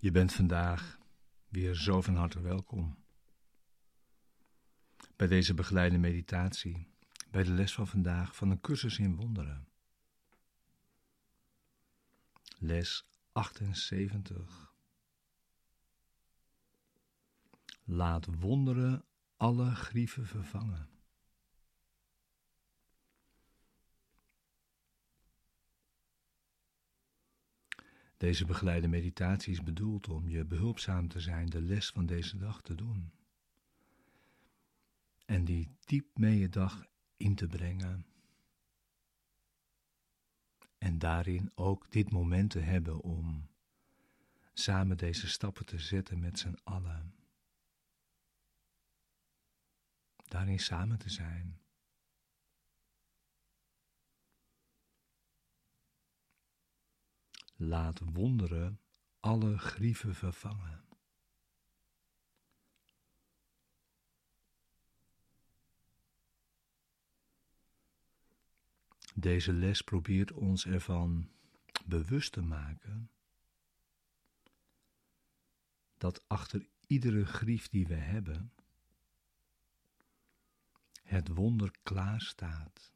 Je bent vandaag weer zo van harte welkom bij deze begeleide meditatie, bij de les van vandaag van een cursus in wonderen. Les 78. Laat wonderen alle grieven vervangen. Deze begeleide meditatie is bedoeld om je behulpzaam te zijn de les van deze dag te doen. En die diep mee je dag in te brengen. En daarin ook dit moment te hebben om samen deze stappen te zetten met z'n allen. Daarin samen te zijn. Laat wonderen alle grieven vervangen. Deze les probeert ons ervan bewust te maken dat achter iedere grief die we hebben, het wonder klaar staat.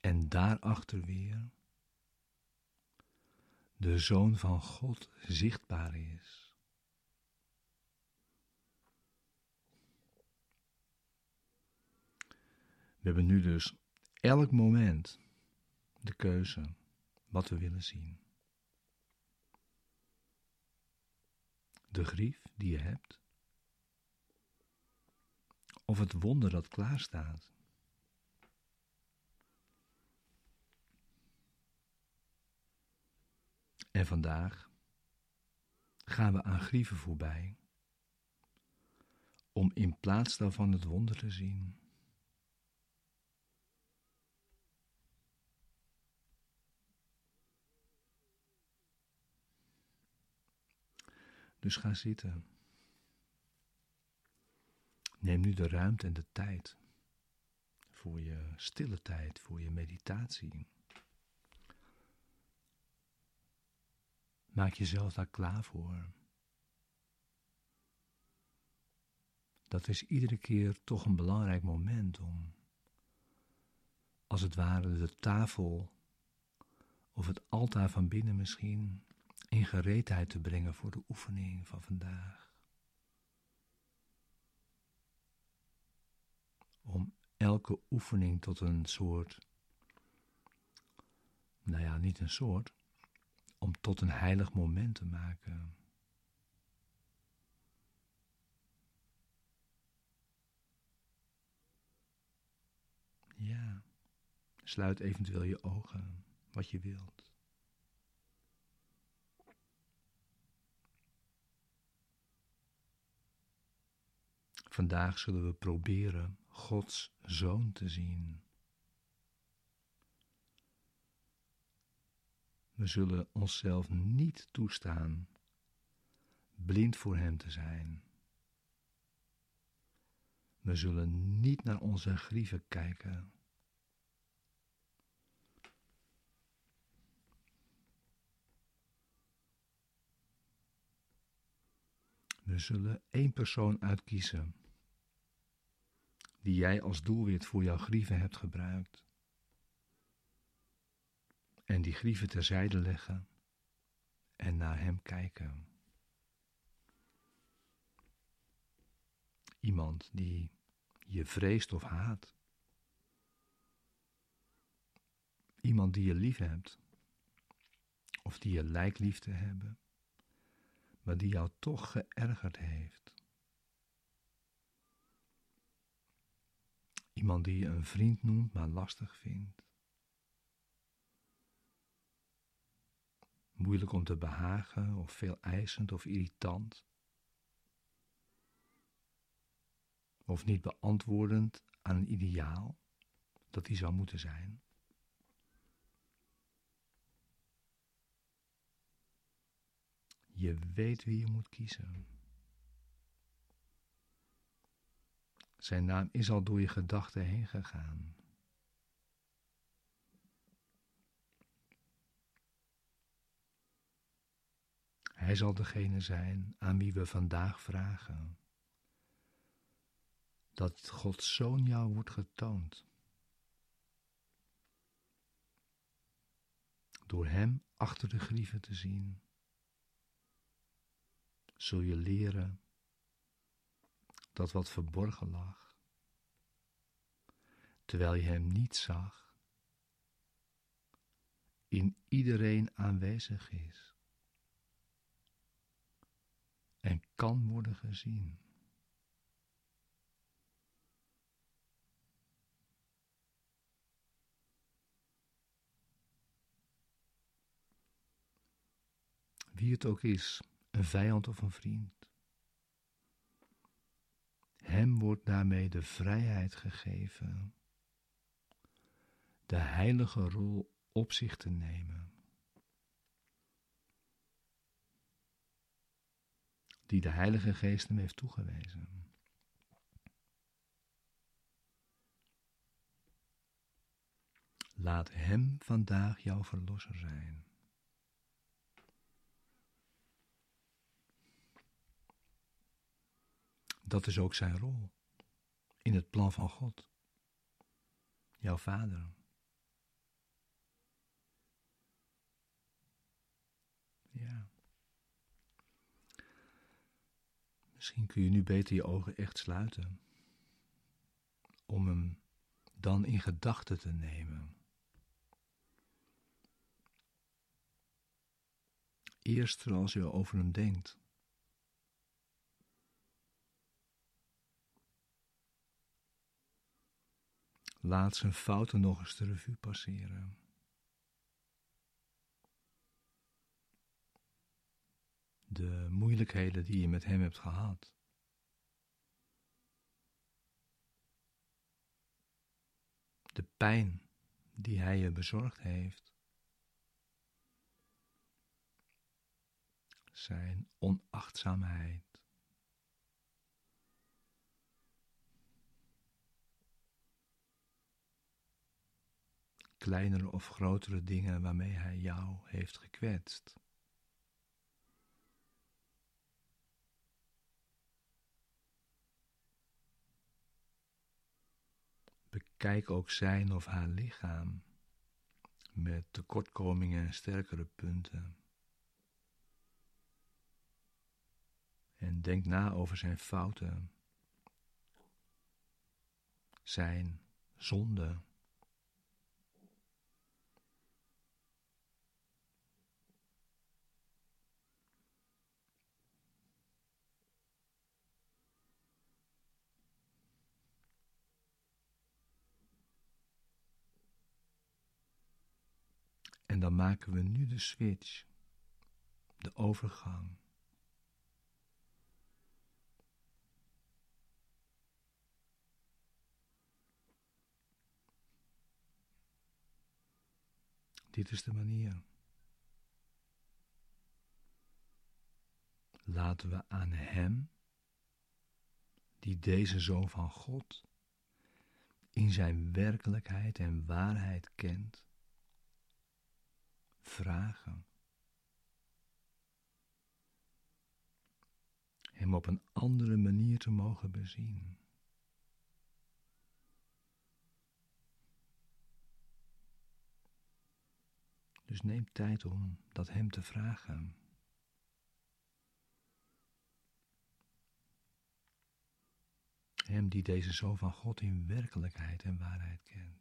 En daarachter weer de Zoon van God zichtbaar is. We hebben nu dus elk moment de keuze wat we willen zien. De grief die je hebt, of het wonder dat klaar En vandaag gaan we aan grieven voorbij, om in plaats daarvan het wonder te zien. Dus ga zitten. Neem nu de ruimte en de tijd voor je stille tijd, voor je meditatie. Maak jezelf daar klaar voor. Dat is iedere keer toch een belangrijk moment om, als het ware, de tafel of het altaar van binnen misschien in gereedheid te brengen voor de oefening van vandaag. Om elke oefening tot een soort, nou ja, niet een soort, om tot een heilig moment te maken. Ja, sluit eventueel je ogen, wat je wilt. Vandaag zullen we proberen Gods zoon te zien. We zullen onszelf niet toestaan blind voor Hem te zijn. We zullen niet naar onze grieven kijken. We zullen één persoon uitkiezen die jij als doelwit voor jouw grieven hebt gebruikt. En die grieven terzijde leggen en naar hem kijken. Iemand die je vreest of haat. Iemand die je lief hebt. Of die je lijkt lief te hebben, maar die jou toch geërgerd heeft. Iemand die je een vriend noemt, maar lastig vindt. Moeilijk om te behagen of veel eisend of irritant. Of niet beantwoordend aan een ideaal dat die zou moeten zijn. Je weet wie je moet kiezen. Zijn naam is al door je gedachten heen gegaan. Hij zal degene zijn aan wie we vandaag vragen dat Gods Zoon jou wordt getoond. Door Hem achter de grieven te zien, zul je leren dat wat verborgen lag, terwijl je Hem niet zag, in iedereen aanwezig is en kan worden gezien. wie het ook is, een vijand of een vriend. Hem wordt daarmee de vrijheid gegeven de heilige rol op zich te nemen, die de Heilige Geest hem heeft toegewezen. Laat Hem vandaag jouw verlosser zijn. Dat is ook zijn rol in het plan van God. Jouw vader. Ja. Misschien kun je nu beter je ogen echt sluiten. Om hem dan in gedachten te nemen. Eerst zoals je over hem denkt. Laat zijn fouten nog eens de revue passeren. De moeilijkheden die je met hem hebt gehad. De pijn die hij je bezorgd heeft. Zijn onachtzaamheid. kleinere of grotere dingen waarmee hij jou heeft gekwetst. Bekijk ook zijn of haar lichaam met tekortkomingen en sterkere punten. En denk na over zijn fouten, zijn zonde. En dan maken we nu de switch, de overgang. Dit is de manier. Laten we aan Hem, die deze Zoon van God in zijn werkelijkheid en waarheid kent, vragen. Hem op een andere manier te mogen bezien. Dus neem tijd om dat Hem te vragen. Hem die deze zo van God in werkelijkheid en waarheid kent.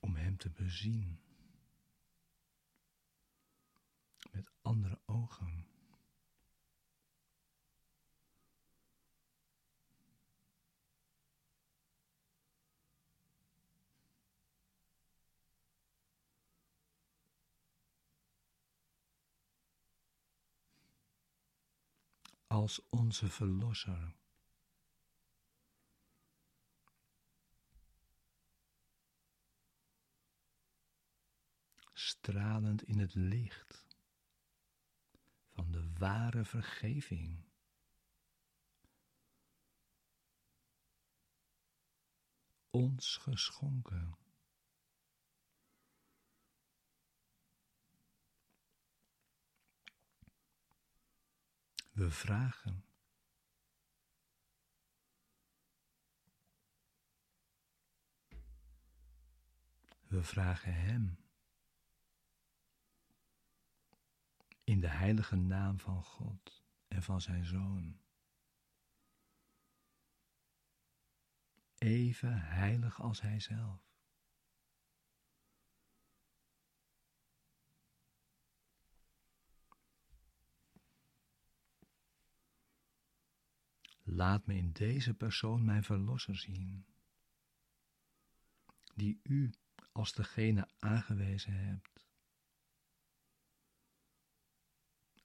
Om Hem te bezien met andere ogen. Als onze Verlosser. stralend in het licht van de ware vergeving. Ons geschonken. We vragen. We vragen Hem. In de heilige naam van God en van Zijn Zoon. Even heilig als Hij zelf. Laat me in deze persoon mijn verlosser zien, die u als degene aangewezen hebt,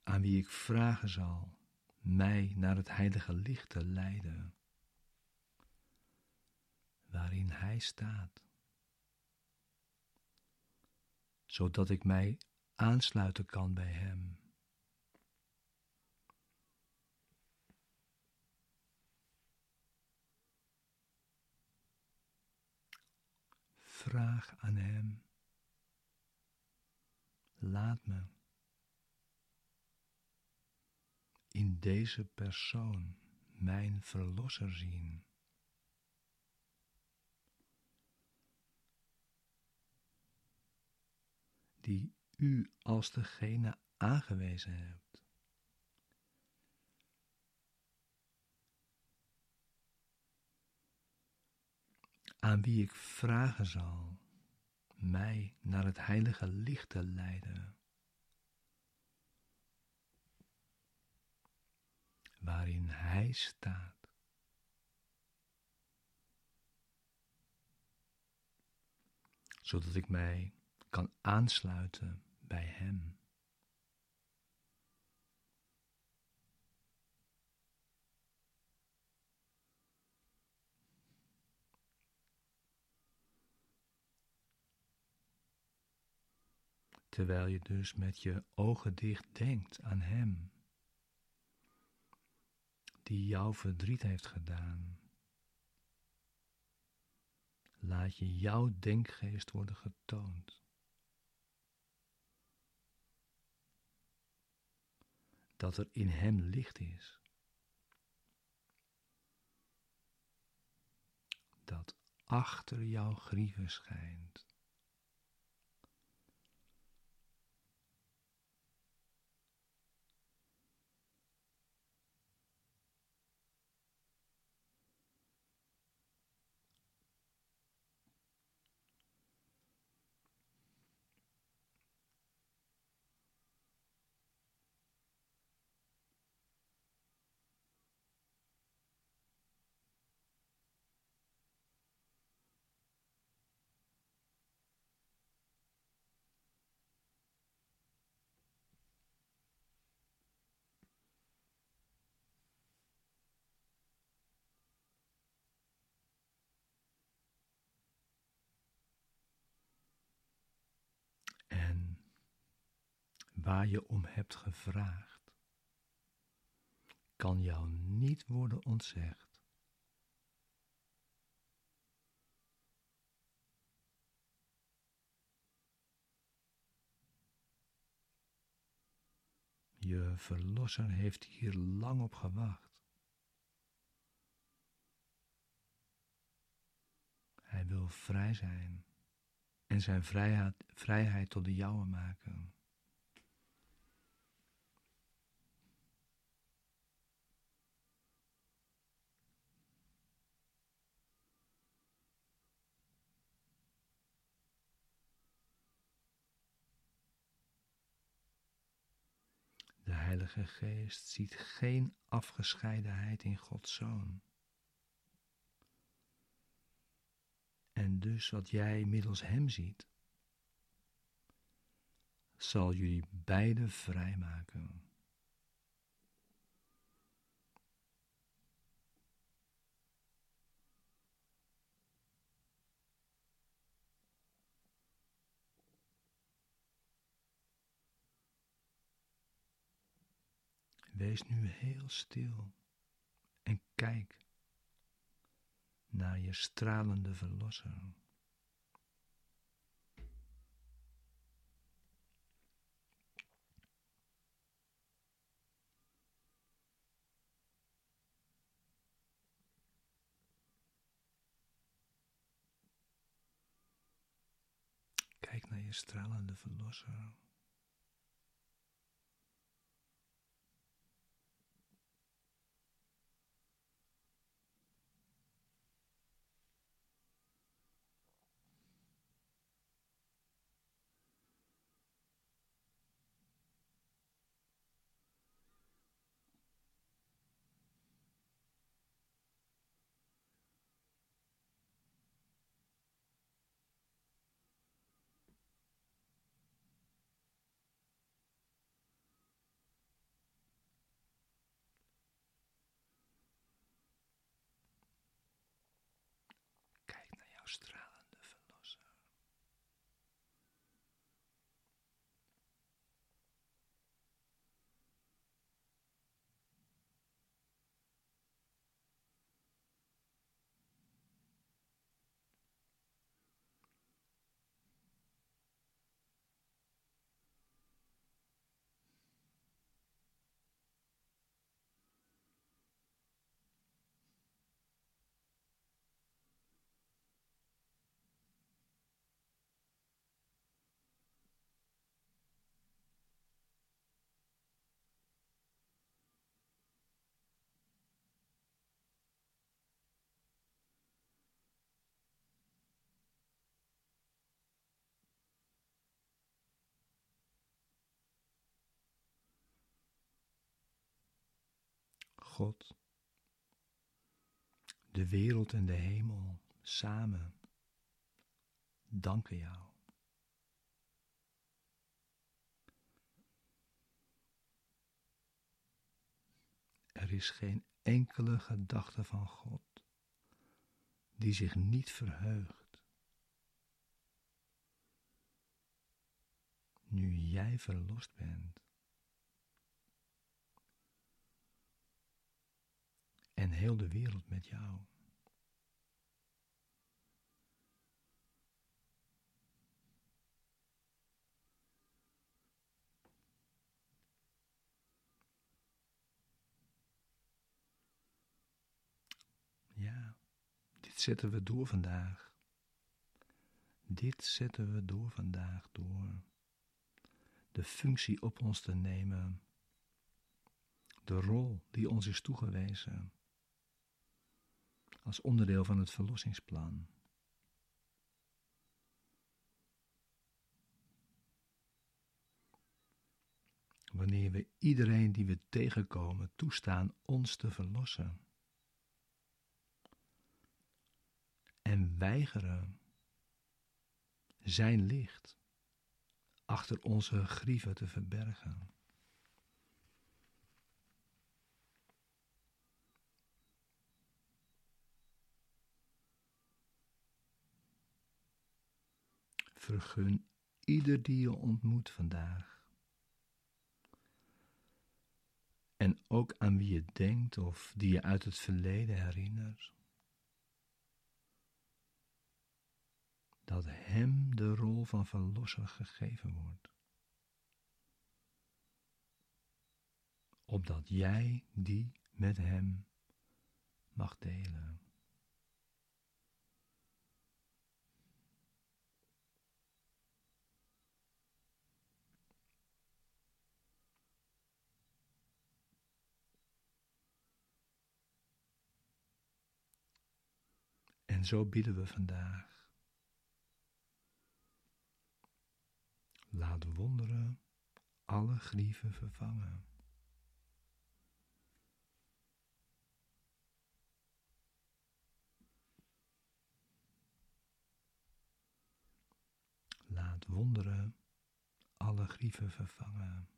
aan wie ik vragen zal mij naar het heilige licht te leiden, waarin Hij staat, zodat ik mij aansluiten kan bij Hem. vraag aan Hem. Laat me in deze persoon mijn Verlosser zien. Die u als degene aangewezen hebt. aan wie ik vragen zal mij naar het heilige licht te leiden, waarin Hij staat. Zodat ik mij kan aansluiten bij Hem. terwijl je dus met je ogen dicht denkt aan Hem, die jouw verdriet heeft gedaan. Laat je jouw denkgeest worden getoond. Dat er in Hem licht is. Dat achter jouw grieven schijnt. Waar je om hebt gevraagd, kan jou niet worden ontzegd. Je verlosser heeft hier lang op gewacht. Hij wil vrij zijn en zijn vrijheid, vrijheid tot de jouwe maken. Heilige Geest ziet geen afgescheidenheid in Gods Zoon. En dus wat jij middels Hem ziet, zal jullie beide vrijmaken. Wees nu heel stil en kijk naar je stralende verlosser. Kijk naar je stralende verlosser. наш страх. God, de wereld en de hemel samen danken jou. Er is geen enkele gedachte van God die zich niet verheugt. Nu jij verlost bent. En heel de wereld met jou. Ja, dit zetten we door vandaag. Dit zetten we door vandaag door de functie op ons te nemen, de rol die ons is toegewezen als onderdeel van het verlossingsplan. Wanneer we iedereen die we tegenkomen toestaan ons te verlossen. En weigeren zijn licht achter onze grieven te verbergen. Vergun ieder die je ontmoet vandaag. En ook aan wie je denkt of die je uit het verleden herinnert. Dat hem de rol van verlosser gegeven wordt. Opdat jij die met hem mag delen. Zo bidden we vandaag. Laat wonderen alle grieven vervangen. Laat wonderen alle grieven vervangen.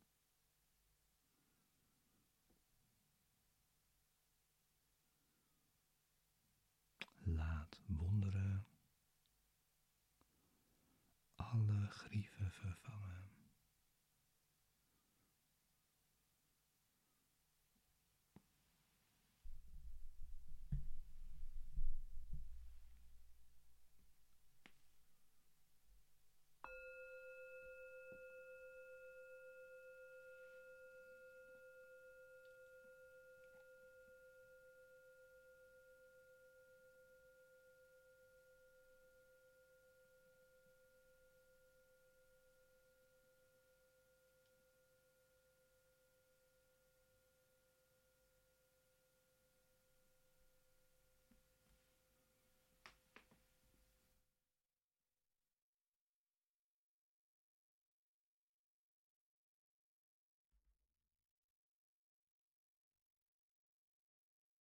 Laat wonderen alle grieven vervangen.